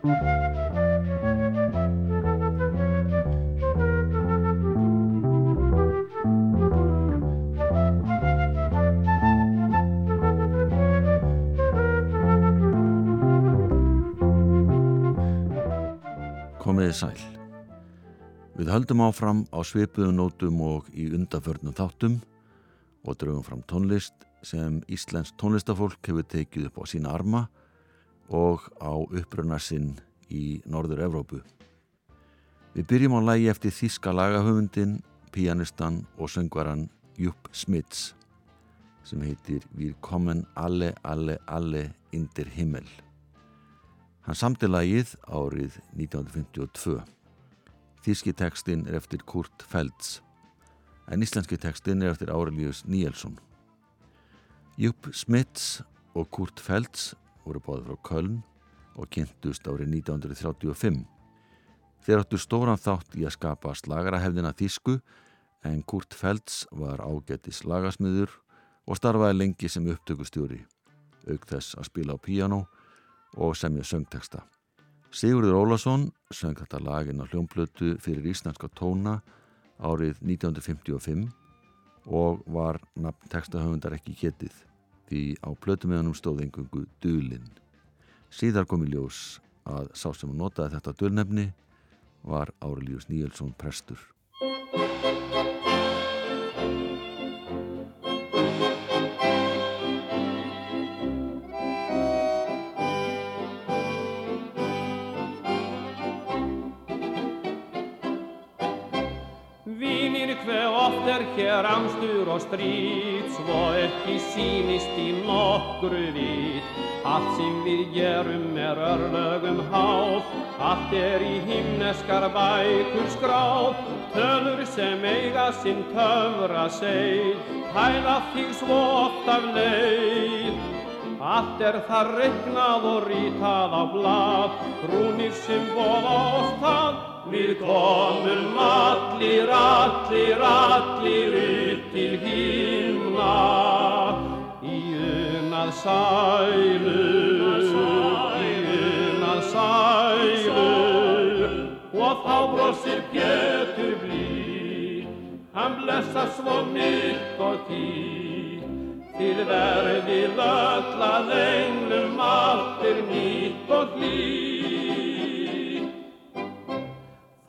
Komiði sæl. Við höldum áfram á svipuðum nótum og í undaförnum þáttum og draugum fram tónlist sem Íslensk tónlistafólk hefur tekið upp á sína arma og á uppröna sinn í Norður Evrópu. Við byrjum á lægi eftir þíska lagahöfundin, pianistan og söngvaran Jupp Smits sem heitir Við kommen alle, alle, alle indir himmel. Hann samti lagið árið 1952. Þíski tekstinn er eftir Kurt Felds en íslenski tekstinn er eftir Aurelius Níelsson. Jupp Smits og Kurt Felds voru báðið frá Köln og kynntust árið 1935. Þeir áttu stóran þátt í að skapa slagarahefðina Þísku en Kurt Felds var ágætti slagasmiður og starfaði lengi sem upptökustjóri, auk þess að spila á píjánó og semja söngteksta. Sigurður Ólason söng þetta lagin á hljómblötu fyrir íslenska tóna árið 1955 og var nafn tekstahöfundar ekki getið því á plötumiðanum stóð engungu Dulinn. Síðar kom í ljós að sá sem notaði þetta dulnefni var Árelíus Níelsson prestur. Og stríð svo ekki sínist í nokkru vít allt sem við gerum er örlögum háð allt er í himneskar bækur skráð. Tölur sem eiga sinn töfra segð hæla þig svo oft af leið Allt er þar regnað og rítað á blad, rúnir sem oss það. Við komum allir, allir, allir upp til himna, í unað sælu, í unað sælu. Og þá brosir Pétur blí, hann blessa svo mitt og tíð. Til verði löllað englum allt er nýtt og hlý.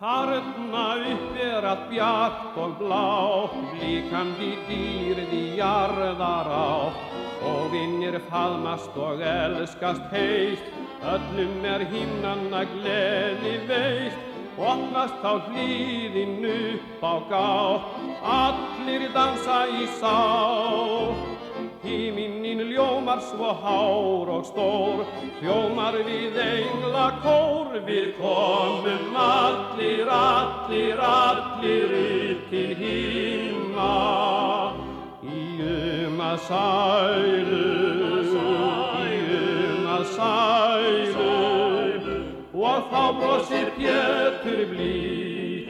Þarna upp er að bjart og blátt, blíkandi dýrði jarðar átt. Og vinnir faðmast og elskast heist, öllum er himnanna gleði veist. Opnast á hlýðin upp á gátt, allir dansa í sátt. Híminnin ljómar svo hár og stór, hljómar við engla kór, við komum allir, allir, allir upp til himna. Í að sælu, í að sælu, og þá brosir Pétur blí,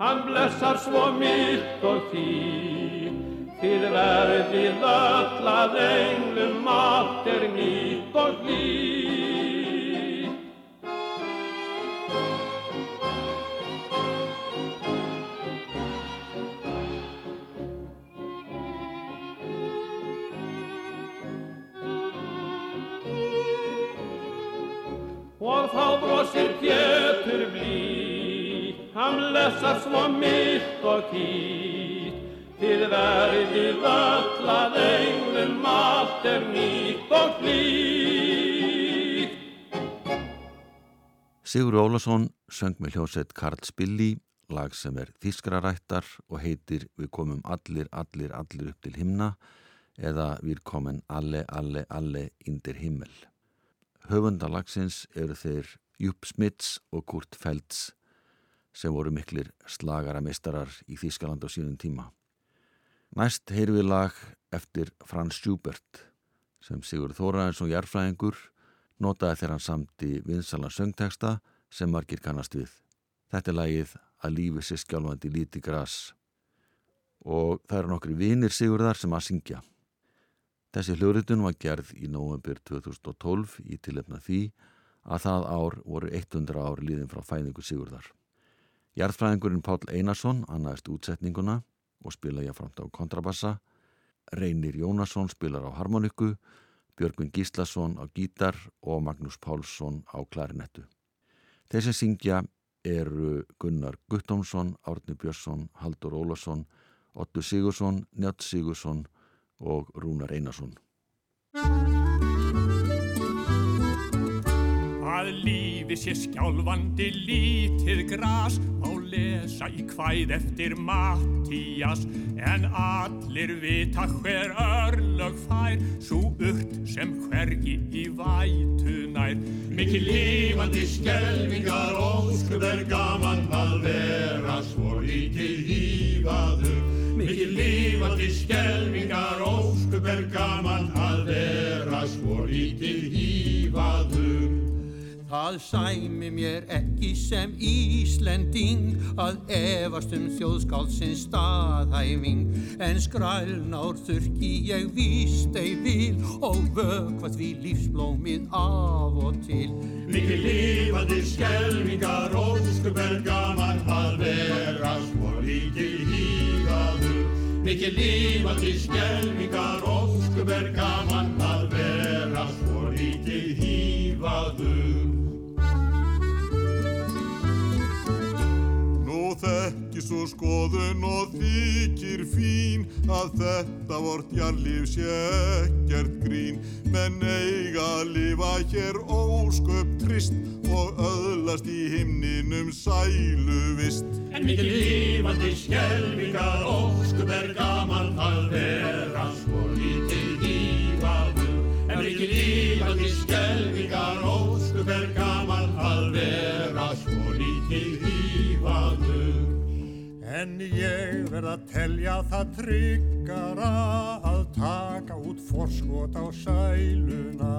hann blessar svo mitt og því. Til verði löllað englum allt er nýtt og hlýtt. Og þá brosir Pétur blí, hann lesar svo mitt og kýtt. Til verði völlað englum allt er nýtt og hlýtt. Sigur Ólason söng með hljósett Karl Spilli, lag sem er þískrarættar og heitir Við komum allir, allir, allir upp til himna eða Við komum alle, alle, alle indir himmel. Höfundalagsins eru þeir Jupp Smits og Kurt Felds sem voru miklir slagara í Þískaland á sínum tíma. Næst heyru við lag eftir Franz Schubert sem Sigur Þóraðins og Jærfræðingur notaði þegar hann samti vinsalan söngteksta sem margir kannast við. Þetta er lagið að lífi sér skjálfandi líti græs og það eru nokkri vinir Sigurðar sem að syngja. Þessi hljóritun var gerð í nóvembur 2012 í tilefna því að það ár voru 100 ár líðin frá fæðingu Sigurðar. Jarðfræðingurinn Pál Einarsson annaðist útsetninguna og spila ég framt á kontrabassa. Reynir Jónasson spilar á harmoniku, Björgvin Gíslason á gítar og Magnús Pálsson á klarinettu. Þeir sem syngja eru Gunnar Guttómsson, Árni Björnsson, Haldur Ólason, Ottu Sigursson, Njátt Sigursson og Rúnar Einarsson. Að lífi sé skjálfandi lítið gras á lesa í hvæð eftir Mattías en allir vita hver örlög fær. Svo urt sem hvergi í vætunær Mikið lífandi skelvingar óskup er gaman að vera svo lítið hýfaður Mikið lífandi skelvingar óskup er gaman að vera svo lítið hýfaður Það sæmi mér ekki sem Íslending að efast um þjóðskálsins staðhæfing en skrælnár þurki ég víst ei vil og vökvað því lífsblómið af og til. Mikið lífandi skelvingar óskup er gaman að vera svo lítið hýfaður. Mikið lífandi skelvingar óskup er gaman að þekki svo skoðun og þykir fín að þetta vort jarlíf sé ekkert grín menn eiga að lifa hér ósköp trist og öðlast í himninum sælu vist En mikið lífandi skelvingar óskup er gaman að vera svo lítið hýfaður. En mikið lífandi skelvingar óskup er gaman að vera svo lítið hýfaður. En ég verð að telja það tryggara að taka út forskot á sæluna.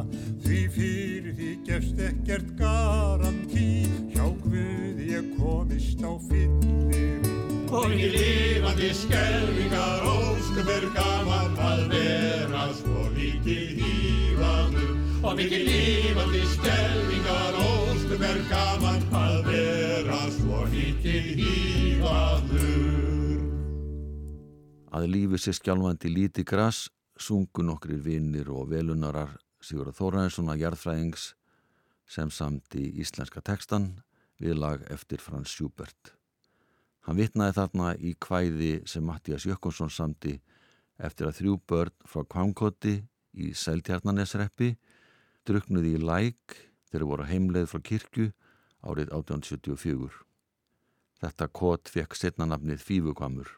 Því fyrir því gefst ekkert garantí hjá Guði ég komist á fyllir Og mikið lífandi skelvingar óskup er gaman að vera svo lítið hýfaður. Og mikið lífandi skelvingar óskup er gaman að vera lítið hýfaður. Að lífi sér skjálfandi líti gras sungu nokkrir vinnir og velunarar Sigurður Þóraðinssona jarðfræðings sem samt í íslenska tekstan við lag eftir Frans Schubert. Hann vitnaði þarna í kvæði sem Mattias Jökkonsson samti eftir að þrjú börn frá Kvangkoti í Seltjarnanesreppi druknuði í læk þegar voru heimleið frá kirkju árið 1874. Þetta kot fekk setnanafnið Fífukvamur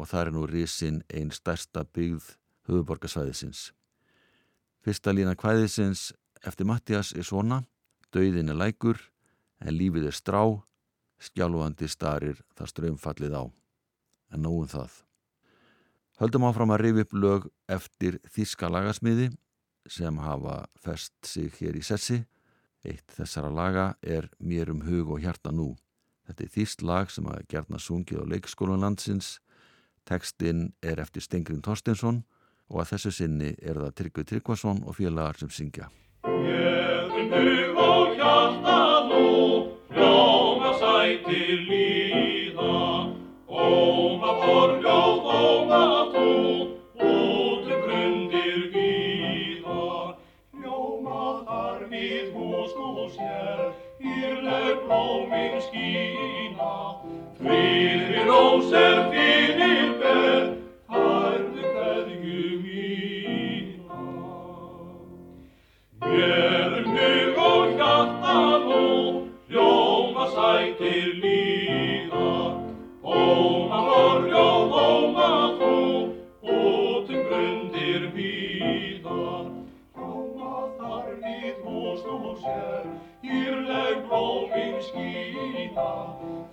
og það er nú risinn einn stærsta byggð höfuborgarsvæðisins. Fyrsta lína kvæðisins eftir Mattias er svona, döiðin er lækur en lífið er strá, skjálfandi starir það ströymfallið á. En nóum það. Höldum áfram að rifi upp lög eftir þíska lagasmiði sem hafa fest sig hér í sessi. Eitt þessara laga er Mér um hug og hjarta nú. Þetta er þýst lag sem að gerna sungið á leikskólan landsins. Tekstinn er eftir Stengrin Torstensson og að þessu sinni er það Tryggvi Tryggvason og félagar sem syngja. Hug og hjarta nú, hljóma sætir líða, óma borgjóð, óma trú, rós er hug og hjarta nú, hljóma sætir líða,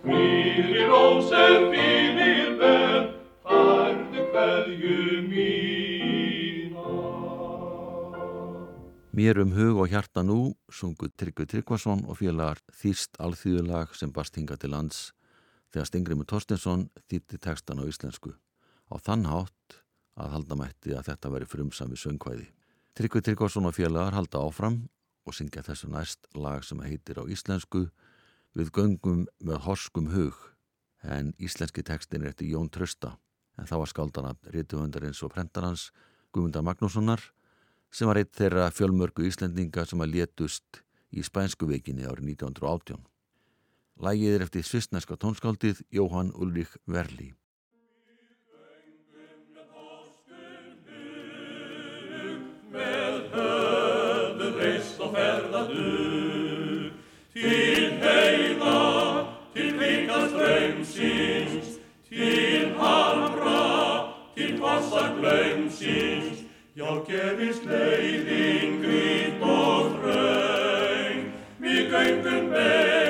friðri rós er fyrir ber, færðu hverju mína. Mér um hug og hjarta nú sungu Tryggvi Tryggvason og félagar þýst alþýðulag sem bast hinga til lands þegar Stengrimur Torstensson þýtti tekstan á íslensku. Á þann hátt að halda mætti að þetta veri frumsami söngkvæði. Tryggvi Tryggvason og félagar halda áfram og syngja þessu næst lag sem heitir á íslensku Við göngum með horskum hug en íslenski tekstin er eftir Jón Trösta en þá var skáldan að rítuhundarins og prentarans Guðmundar Magnússonar sem var eitt þeirra fjölmörgu íslendinga sem að létust í Spænsku veikinni árið 1918. Lægið er eftir svistneska tónskáldið Jóhann Ulrich Verli. Vassa glömsins, já gerist leiðin grít og þraun, við göngum með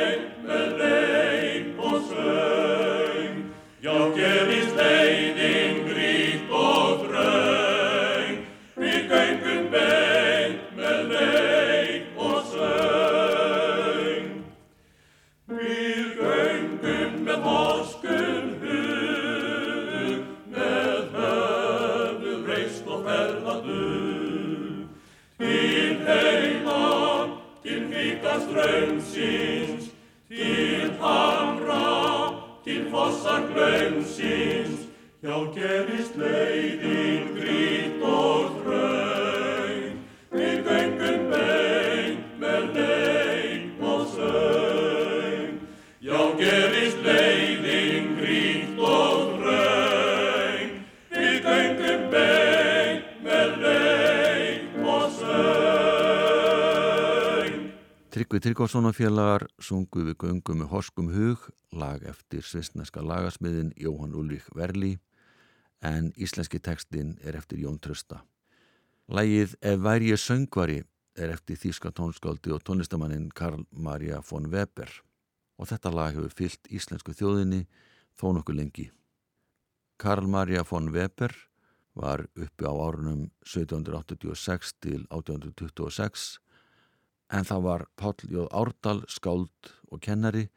síns, til hamra, til fossar glömsins, hjá gerist leiðin grít og hljóð. Tryggvi Tryggvarsonafélagar sungu við göngum með horskum hug, lag eftir svistneska lagasmiðin Jóhann Ulrich Verli, en íslenski tekstin er eftir Jón Trösta. Lægið Ef væri ég söngvari er eftir þýska tónskáldi og tónlistamannin Karl Maria von Weber og þetta lag hefur fyllt íslensku þjóðinni þó nokkuð lengi. Karl Maria von Weber var uppi á árunum 1786 til 1826 en það var Páll Jóð Árdal, skáld og kennari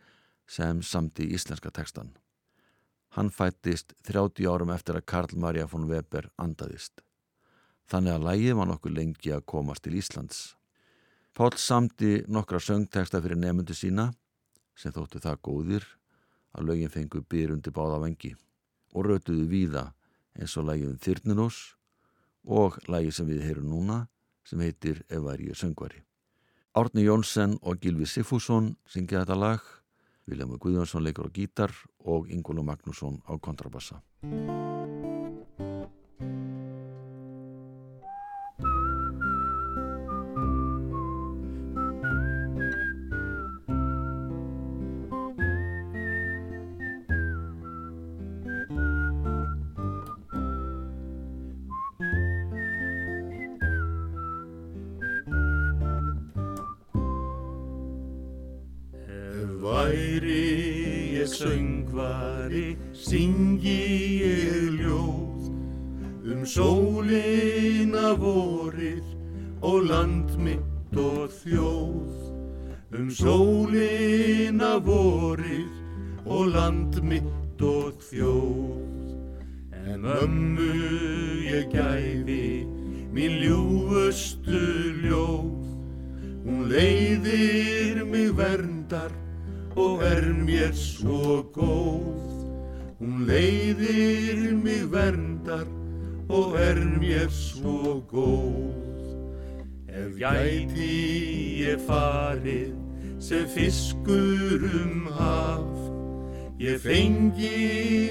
sem samti íslenska tekstan. Hann fættist 30 árum eftir að Karl Maria von Weber andaðist. Þannig að lægið var nokkuð lengi að komast til Íslands. Páll samti nokkra söngteksta fyrir nefndu sína sem þóttu það góðir að lögin fengu byr undir báða vengi og rötuðu víða eins og lægið um Þyrnirós og lægið sem við heyrum núna sem heitir Ef var ég söngvari. Árni Jónsson og Gilvi Sifússon syngja þetta lag, Viljámi Guðjónsson leikur á gítar og Ingólu Magnússon á kontrabassa.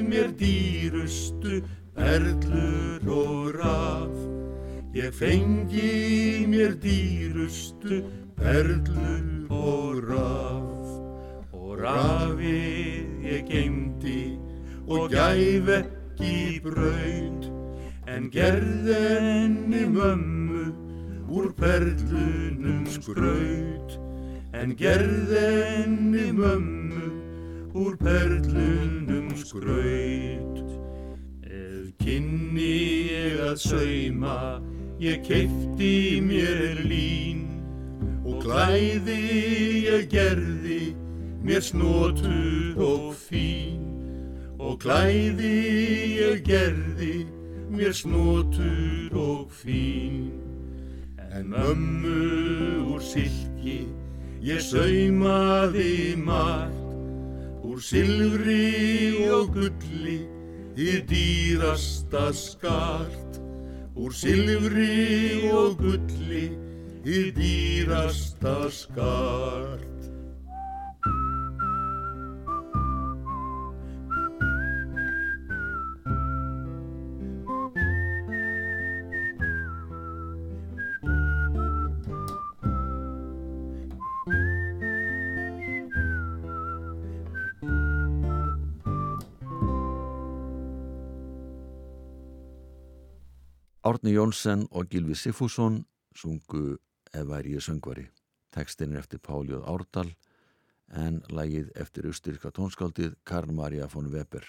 Mér dýrustu perlur og raf. Ég fengi mér dýrustu perlur og raf. Rafið ég geymdi og gæf ekki braud en gerðenni mömmu úr perlunum skraut. En gerðenni mömmu úr perlunum skraut ef kynni ég að sauma ég keipti mér lín. Og klæði ég gerði mér snotu og fín. Og klæði ég gerði mér snotur og fín. En mömmu úr silki ég saumaði margt Úr silfri og gulli í dýrasta skart. Úr silfri og gulli í dýrasta skart Árni Jónsson og Gilvi Siffússon sungu Ef væri ég söngvari. Tekstin er eftir Páljóð Árdal en lagið eftir austyrka tónskáldið Karl Maria von Weber.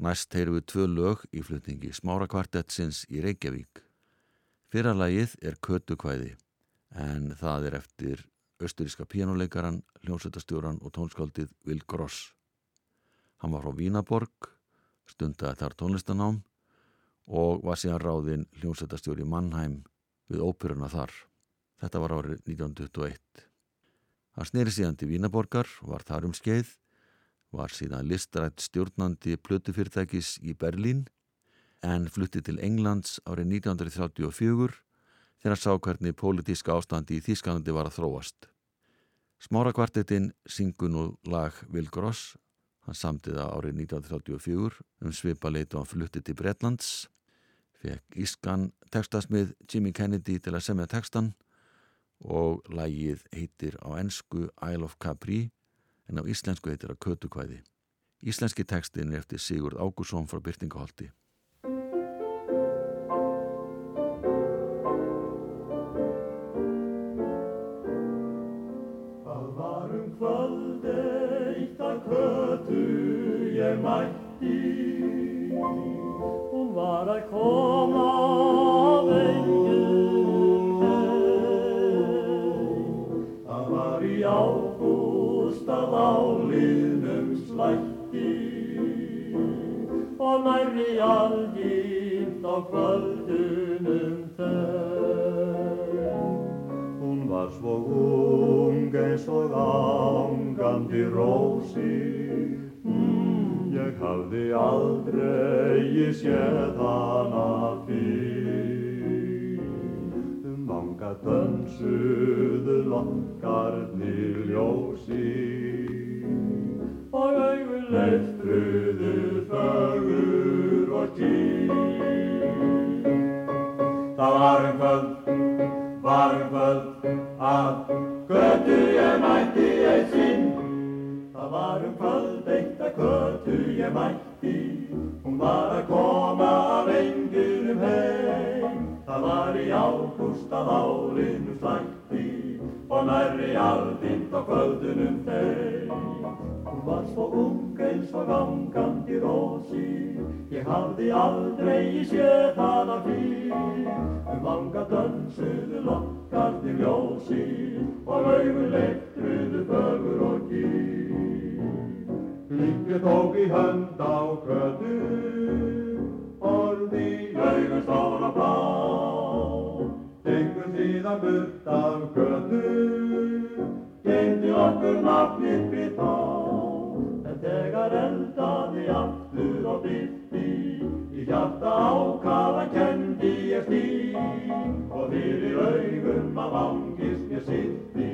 Næst heyru við tvö lög í flutningi Smárakvartettsins í Reykjavík. Fyrra lagið er Kötukvæði en það er eftir austuríska pjánuleikaran, hljómsveitastjóran og tónskáldið Vil Gross. Hann var frá Vínaborg, stundaði þar tónlistanám og var síðan ráðinn hljómsveitastjóri Mannheim við óperuna þar. Þetta var árið 1921. Hann sneri síðan til Vínaborgar, var þar um skeið, var síðan listrætt stjórnandi plötufyrirtækis í Berlín en flutti til Englands árið 1934 þegar sá hvernig pólitíska ástandi í Þískanandi var að þróast. Smára kvartetinn syngur nú lag Will Gross, hann samtiða árið 1934 um svipa leitu hann flutti til Bretlands fekk Ískan tekstasmið Jimmy Kennedy til að semja tekstan og lægið heitir á ennsku Isle of Capri en á íslensku heitir að Kötukvæði. Íslenski tekstin er eftir Sigurd Ágússon frá Byrtingaholti. Svo ung eins og ángandi rósi hafði aldrei séð hana fyrr vanga dönsuðu lokkarnir ljósi Og augun leiftruðu fögur og kýr Það var um kvöld var um kvöld að götu ég mætti eitt sinn. Það var um kvöld eitt að götu ég mætti, hún var að koma af engunum heim. Það var í ágúst að álinu slætti og nærri aldind á kvöldunum þeim. Hún var svo ung eins og gangandi rósi, ég hafði aldrei séð hana fyrr. Um vanga dönsuðu lokkarnir ljósi og augun leiktruðu fögur og kýr. Líkju tók í hönd á kötu, orði augun stóra blá. Tengur síðan burt af kötu, geyndi okkur nafnir við þá. En þegar eldaði aftur og byrti, í hjarta ákaða kendi ég stíl og fyrir augum af angist mér sitti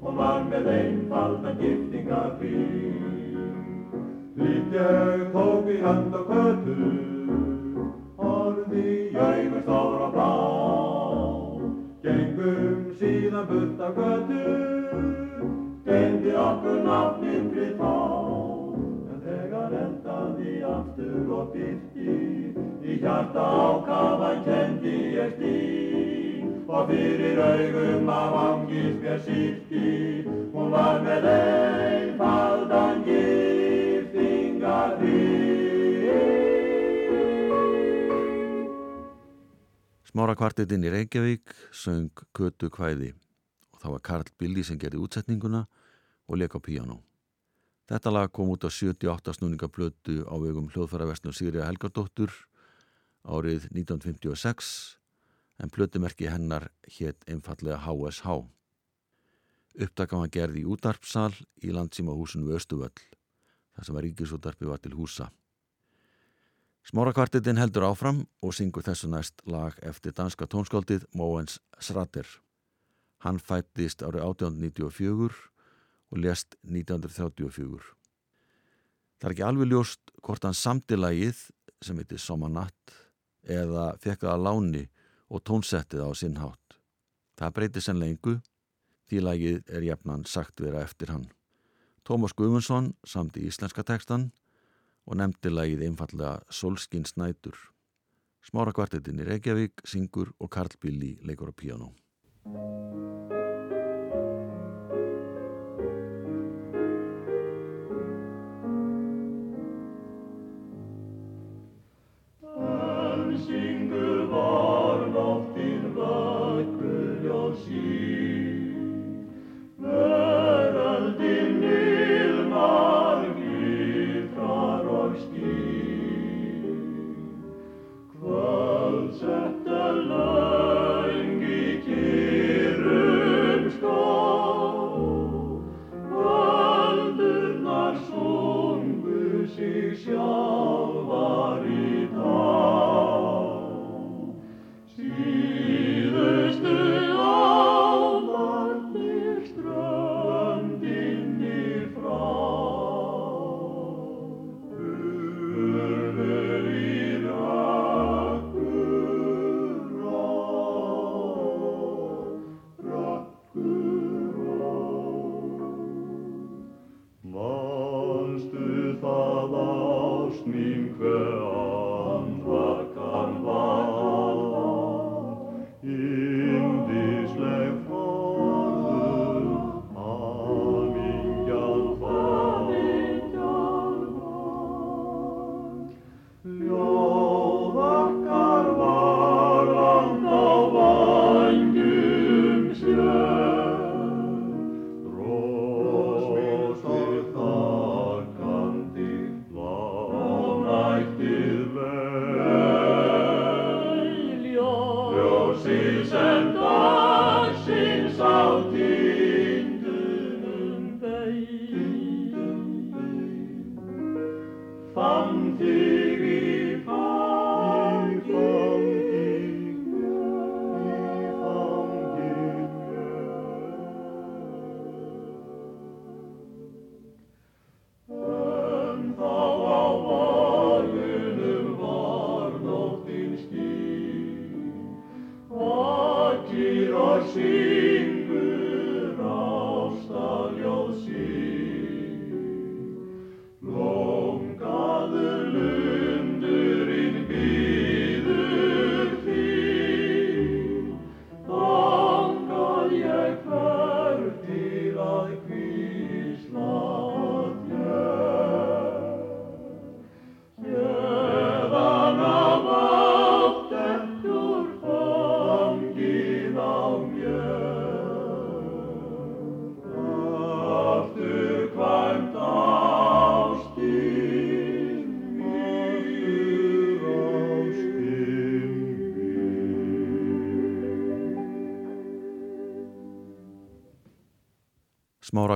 og var með einfaldan giftingar fríl. Lítið tók í hand og kötu, orði augun stór og blá. Gengum síðan burt af götu, gengdi okkur nafnir við þá. En þegar eldaði aftur og byrti, í hjarta ákafa kendi ég stíl. Og fyrir augum af angist mér sýtti, hún var með einfaldan giftingar fríl. Smára kvartetinn í Reykjavík söng Kötu kvæði og það var Karl Billi sem gerði útsetninguna og á píjánó. Þetta lag kom út á 78 snúningablötu á vegum hljóðfæravestnum Sigriða Helgardóttur árið 1956 en plötumerki hennar hétt einfallega HSH. Upptaka var gerð í útarpsal í landsímahúsinu Östuvöll, þar sem að ríkisútarpi var til húsa. Smárakvartetinn heldur áfram og syngur þessu næst lag eftir danska tónskáldið Móens Srater. Hann fættist árið 1894 og lest 1934. Það er ekki alveg ljóst hvort hann samti lagið sem heitir Somanatt eða fekk það að láni og tónsettið á sinnhátt. Það breytir senn lengu því lagið er jafnan sagt vera eftir hann. Tómas Guðmundsson samti íslenska tekstan og nefndi lagið einfallega Solskinn Snætur. Smára kvartetinn í Reykjavík, syngur og Karl Billi leikur á píanó. Smára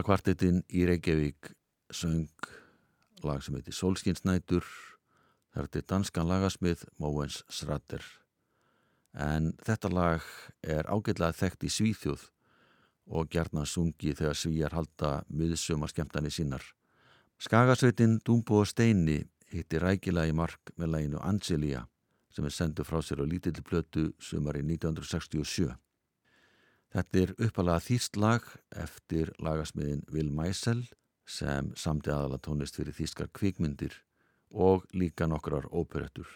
kvartetinn í Reykjavík söng lag sem heitir Solskinsnætur þar til danskan lagasmið Móens Sratter en þetta lag er ágætlega þekkt í Svíþjóð og gerna sungi þegar svíjar halda miðsöma skemmtani sínar. Skagasveitin Dúmbo og Steini hitti rækilega í mark með læginu Angelia sem er senduð frá sér á lítilli plötu sumari 1967. Þetta er uppalega þýst lag eftir lagasmiðin Will Meisel sem samti aðala tónlist fyrir þýskar kvikmyndir og líka nokkrar óperettur.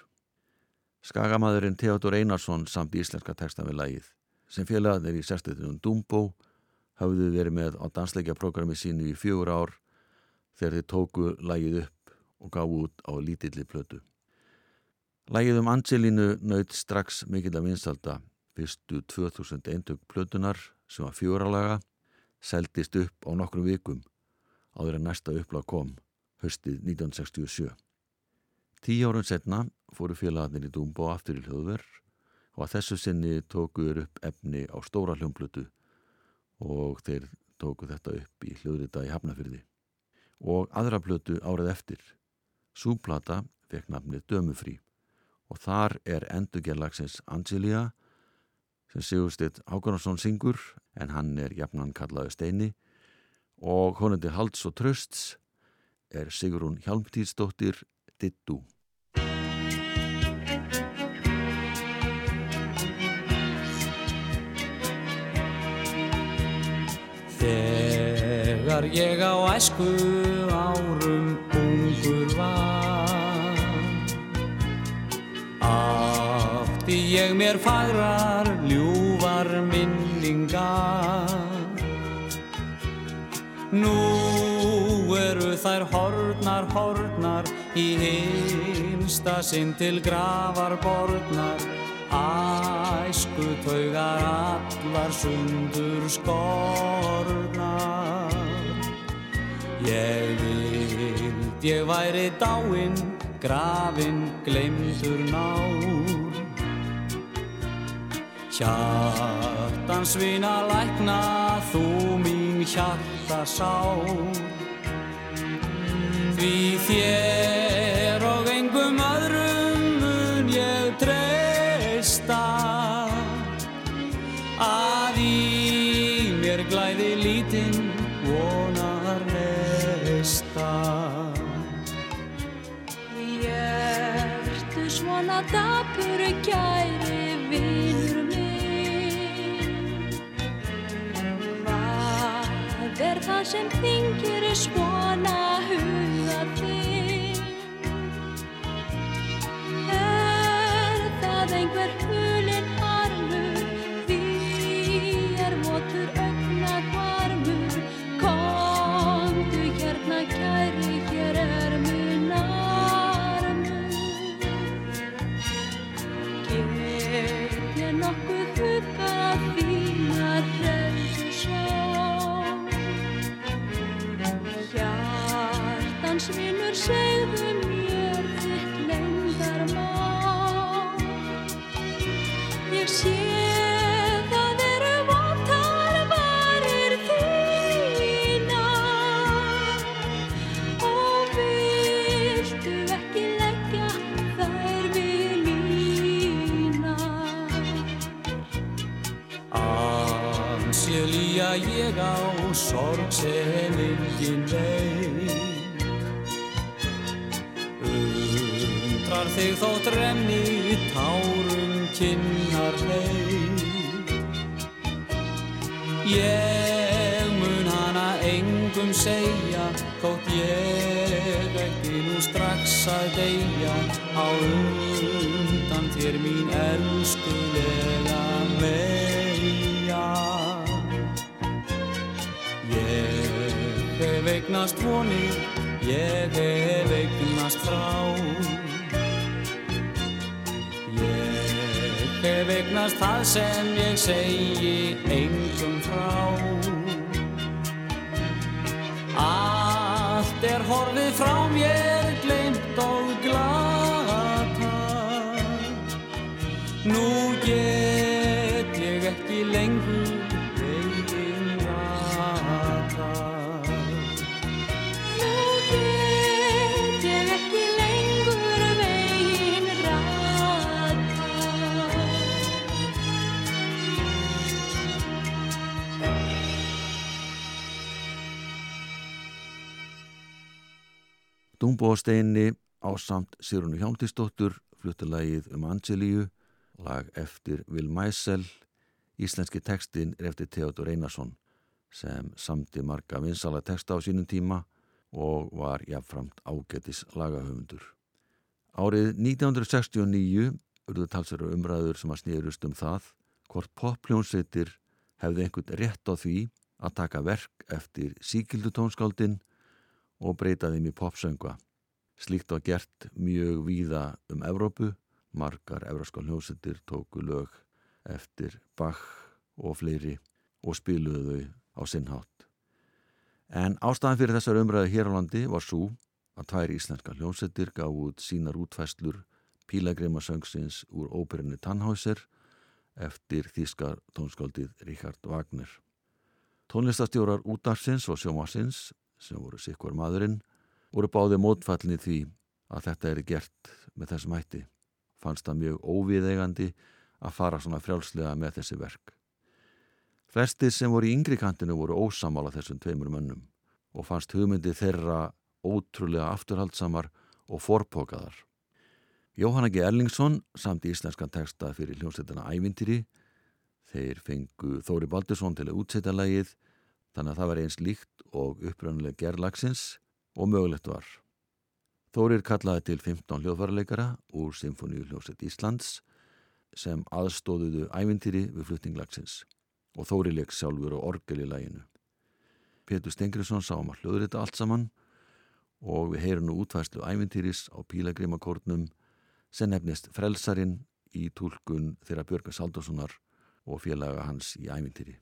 Skagamadurinn Theodor Einarsson samt íslenska textan við lagið sem félagarnir í sérstutunum Dumbo hafðu verið með á dansleikjaprogrammi sínu í fjögur ár þegar þeir tóku lagið upp og gáðu út á lítilli plötu. Lagið um Angelínu naut strax mikill að vinsalda fyrstu 2000 eintök plötunar sem var fjóralaga seldist upp á nokkrum vikum áður en næsta upplag kom höstið 1967. Tíu árun setna fóru félagarnir í Dúmbó aftur í hljóðverð og að þessu sinni tókuður upp efni á stóra hljómblutu og þeir tóku þetta upp í hljóðrita í Hafnafyrði og aðra blötu árið eftir. Súplata fekk nafnið Dömufrí og þar er endurgerlagsins Angelia sem Sigurstedt Hákonarsson syngur en hann er jafnan kallaðu Steini og honandi Halds og Trösts er Sigrun Hjalmtíðsdóttir Dittu. Þegar ég á æsku árum ungur var Átti ég mér fagrar ljúvar minningar. Nú eru þær hornar, hornar í hinsta sinn til gravar borðnar Æsku taugar allar sundur skornar. Ég vild ég væri dáinn, grafinn, glemdur nár Hjartans vina lækna, þú mín hjarta sár Því þér og engum öðrum mun ég treysta. Að í mér glæði lítinn vonar neista. Hjörtu svona dapur kæri vinnur það sem þingir svona huga þinn? Er það einhver hulinn Þig þótt renni tárum kynnar leið Ég mun hana engum segja þótt ég ekki nú strax að deyja á undan þér mín elskulega meja Ég hef eignast vonir, ég hef eignast frá hef eignast það sem ég segi engum frá? Allt er horfið frá mér, gleimt og glata Nú get Dumbo og Steini á samt Sirunu Hjámtisdóttur fluttilagið um Angelíu, lag eftir Will Meisel, íslenski textin er eftir Theodor Einarsson sem samti marga vinsala texta á sínum tíma og var jafnframt ágetis lagahöfundur. Árið 1969 urðu talsverður umræður sem að snýrust um það hvort popljónsveitir hefði einhvern rétt á því að taka verk eftir síkildutónskáldin og breyta þeim í popsöngva. Slíkt var gert mjög víða um Evrópu, margar evróskal hljómsveitir tóku lög eftir Bach og fleiri og spiluðu þau á sinnhátt. En ástæðan fyrir þessar umræðu hér á landi var svo að tvær íslenska hljómsveitir gaf út sínar útfæslur Pílagrimasöngsins úr óperinu Tannhäuser eftir þýskar tónskáldið Richard Wagner. Tónlistastjórar útarsins og sjómasins, sem voru sikkur maðurinn, voru báði mótfallin í því að þetta er gert með þessum hætti. Fannst það mjög óviðegandi að fara svona frjálslega með þessi verk. Flestir sem voru í yngri kantinu voru ósamála þessum tveimur mönnum og fannst hugmyndi þeirra ótrúlega afturhaldsamar og forpokaðar. Jóhann G. Erlingsson samt íslenskan texta fyrir hljómsveitina Ævintýri. Þeir fengu Þóri Baldursson til að útsetja lægið þannig að það var eins líkt og upprönnuleg gerlagsins og mögulegt var. Þórir kallaði til 15 hljóðvarleikara úr Symfóníu hljómsveit Íslands sem aðstóðuðu Ævintýri við fluttinglagsins og Þóri leik sjálfur og orgel í læginu. Petur Stengriðsson sá um að hljóður þetta allt saman og við heyrum nú útværslu ævintýris á pílagrimakórnum sem nefnist Frelsarin í tólkun þeirra Björga Saldóssonar og félaga hans í ævintýri.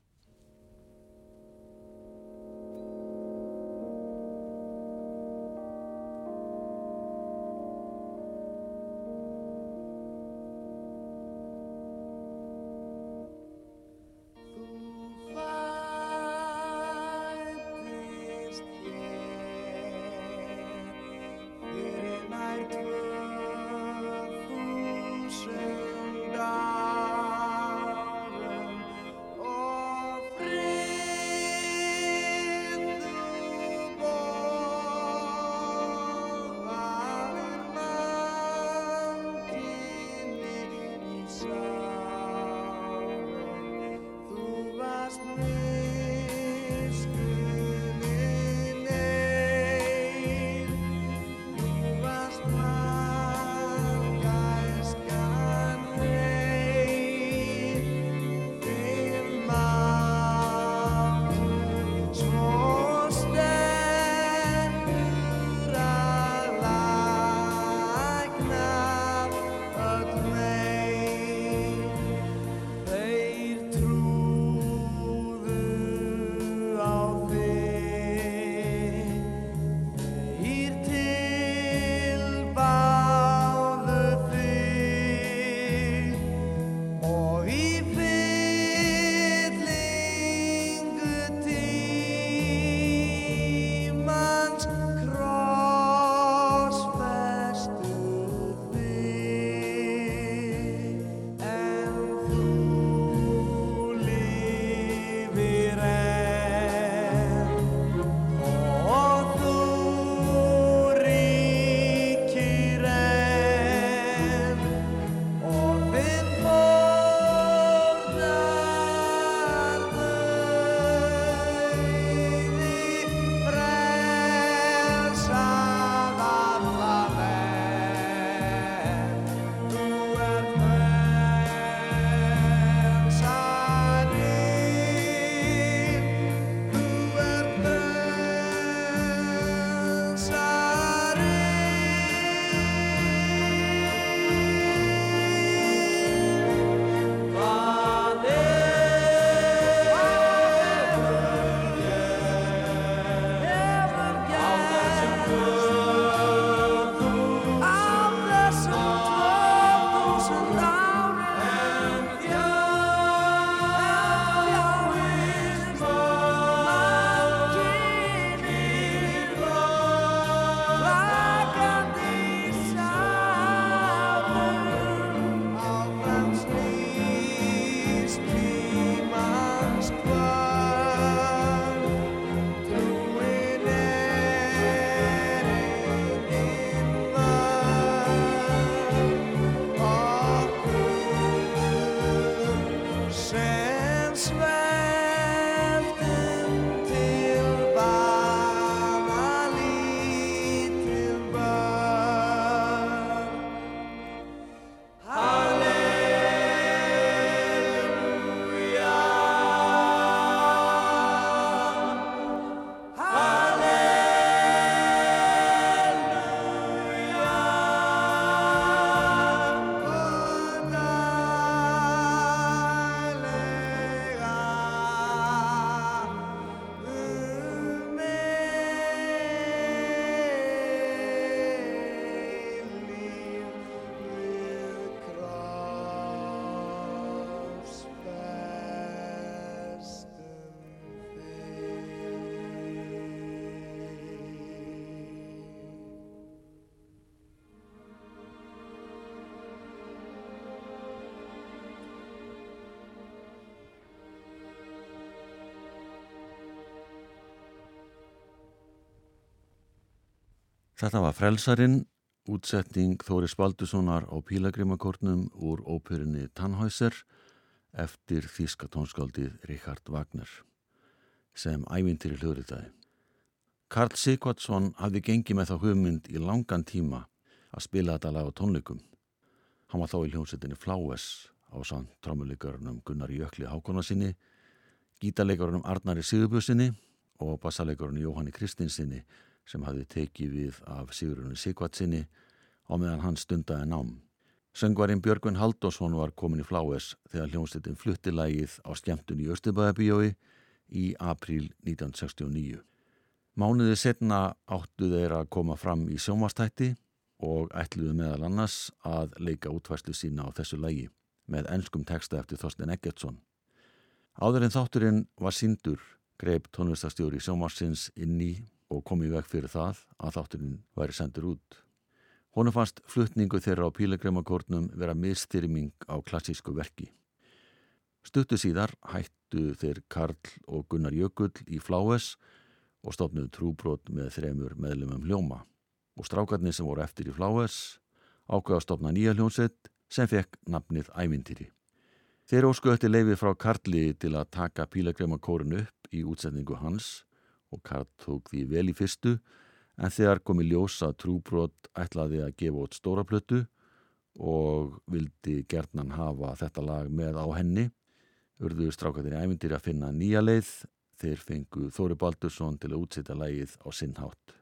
Þetta var Frelsarin, útsetting Þóris Baldurssonar á Pílagrimakortnum úr óperunni Tannhäuser eftir þíska tónskáldið Richard Wagner sem ævintir í hljóðritaði. Karl Sigvardsson hafði gengið með þá hugmynd í langan tíma að spila þetta lag á tónleikum. Hann var þá í hljómsettinni Fláes á samt trámuleikarunum Gunnar Jökli Hákonarsinni, gítarleikarunum Arnari Sigurbjörnsinni og bassarleikarunum Jóhanni Kristinsinni sem hafði tekið við af Sigurunni Sigvardsinni á meðan hann stundaði nám. Söngvarinn Björgvin Haldásson var komin í Fláes þegar hljómsettin flutti lægið á skemmtun í Östubæðabíjói í apríl 1969. Mánuði setna áttu þeir að koma fram í sjómastætti og ætluðu meðal annars að leika útvæslu sína á þessu lægi með ennskum texta eftir Þorstein Eggertsson. Áður en þátturinn var síndur greip tónlistastjóri sjómarsins inn í og kom í veg fyrir það að þátturinn væri sendur út. Honu fannst flutningu þeirra á pílegræmakórnum vera mistyrming á klassísku verki. Stuttu síðar hættu þeir Karl og Gunnar Jökull í Fláes og stofnuðu trúbrot með þremur meðlumum hljóma og strákarnir sem voru eftir í Fláes ákveða að stopna nýja hljónsett sem fekk nafnið Ævintýri. Þeir óskuðuði leifi frá Karli til að taka pílagreimakórun upp í útsetningu hans og Karl tók því vel í fyrstu en þegar komi ljósa trúbrot ætlaði að gefa út stóra plötu og vildi gerðnan hafa þetta lag með á henni urðuðu strákarnir í Ævintýri að finna nýja leið þeir fengu Þóri Baldursson til að útsetja lægið á sinnhátt.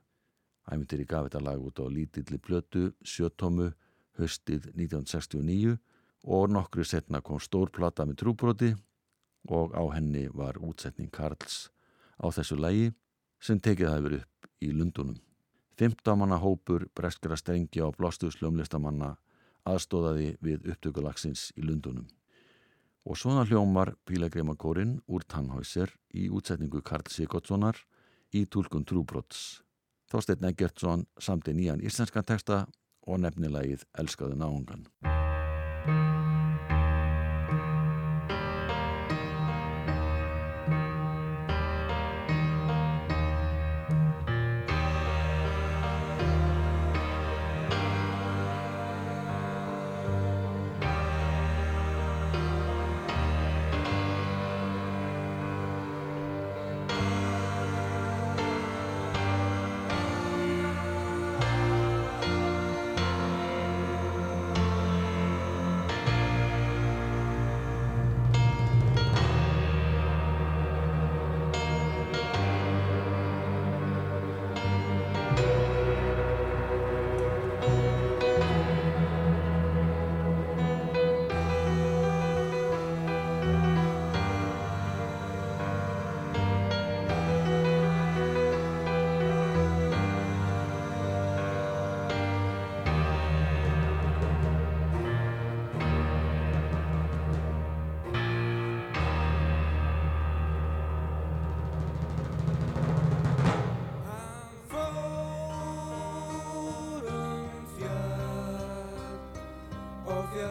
Æmyndir í gaf þetta lag út á lítilli plötu, sjöttómu, höstið 1969 og nokkru setna kom stórplata með trúbroti og á henni var útsetning Karls á þessu lægi sem tekið hafi verið upp í Lundunum. 15 manna hópur breskara strengi á blóstuðslömlistamanna aðstóðaði við upptökulagsins í Lundunum. Og svona hljómar Pílagreimakórin úr Tannhäuser í útsetningu Karl Sigurdssonar í tólkun Trúbrots. Þorstein Eggertsson samti nýjan íslenskan texta og nefnilegið Elskaðu náungan.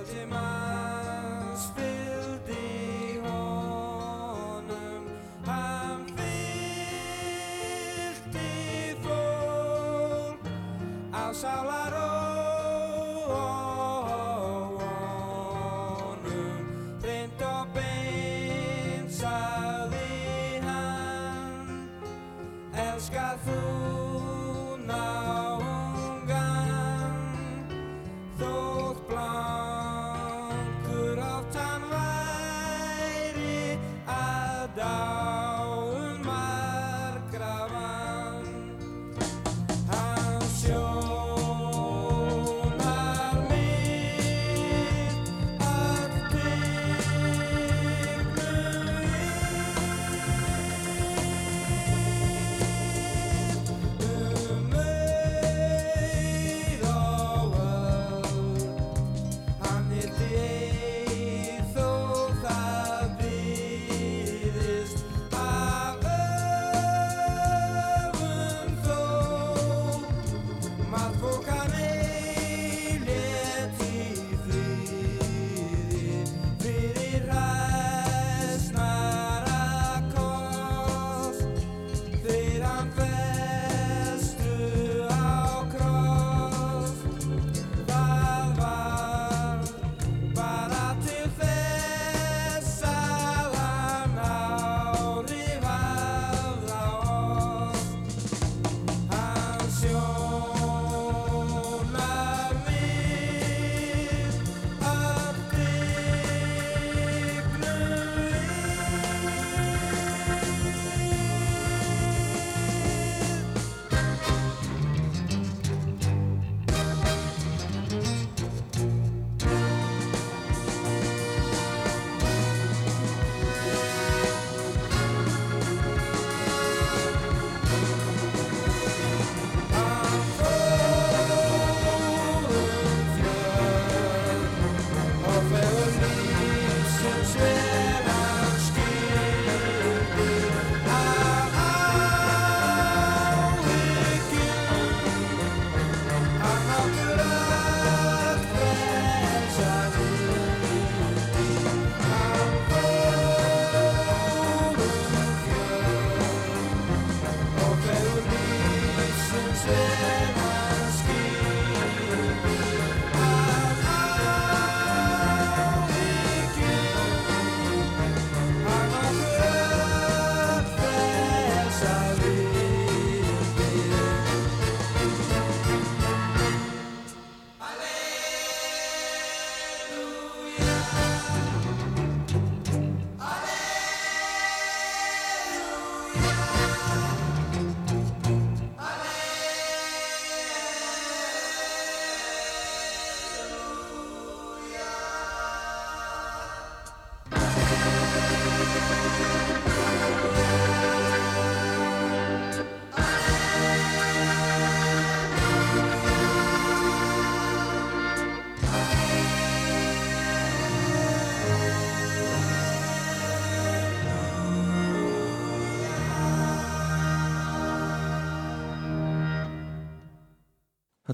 Um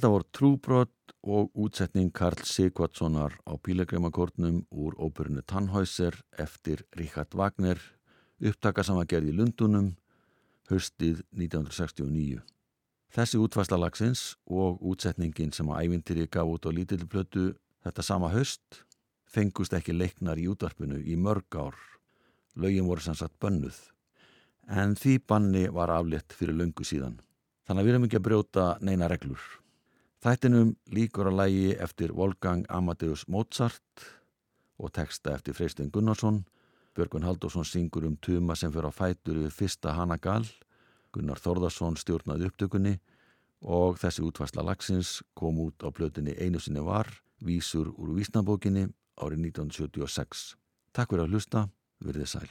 Þetta voru trúbrott og útsetning Karl Sigvardssonar á pílegrimakórnum úr óperinu Tannhäuser eftir Richard Wagner, upptaka sem var gerð í Lundunum, höstið 1969. Þessi útfæsla lagsins og útsetningin sem að ævintýri gaf út á lítilplötu þetta sama höst fengust ekki leiknar í útvarpinu í mörg ár. Lögin voru sannsagt bönnuð. En því banni var aflétt fyrir löngu síðan. Þannig að við erum ekki að brjóta neina reglur. Þættinum líkur að lægi eftir Wolfgang Amadeus Mozart og texta eftir Freystein Gunnarsson. Björgun Haldursson syngur um tuma sem fyrir á fætur við fyrsta Hanagal. Gunnar Þórðarsson stjórnaði upptökunni og þessi útvarsla lagsins kom út á blötinni einu sinni var, vísur úr vísnabókinni árið 1976. Takk fyrir að hlusta, verðið sæl.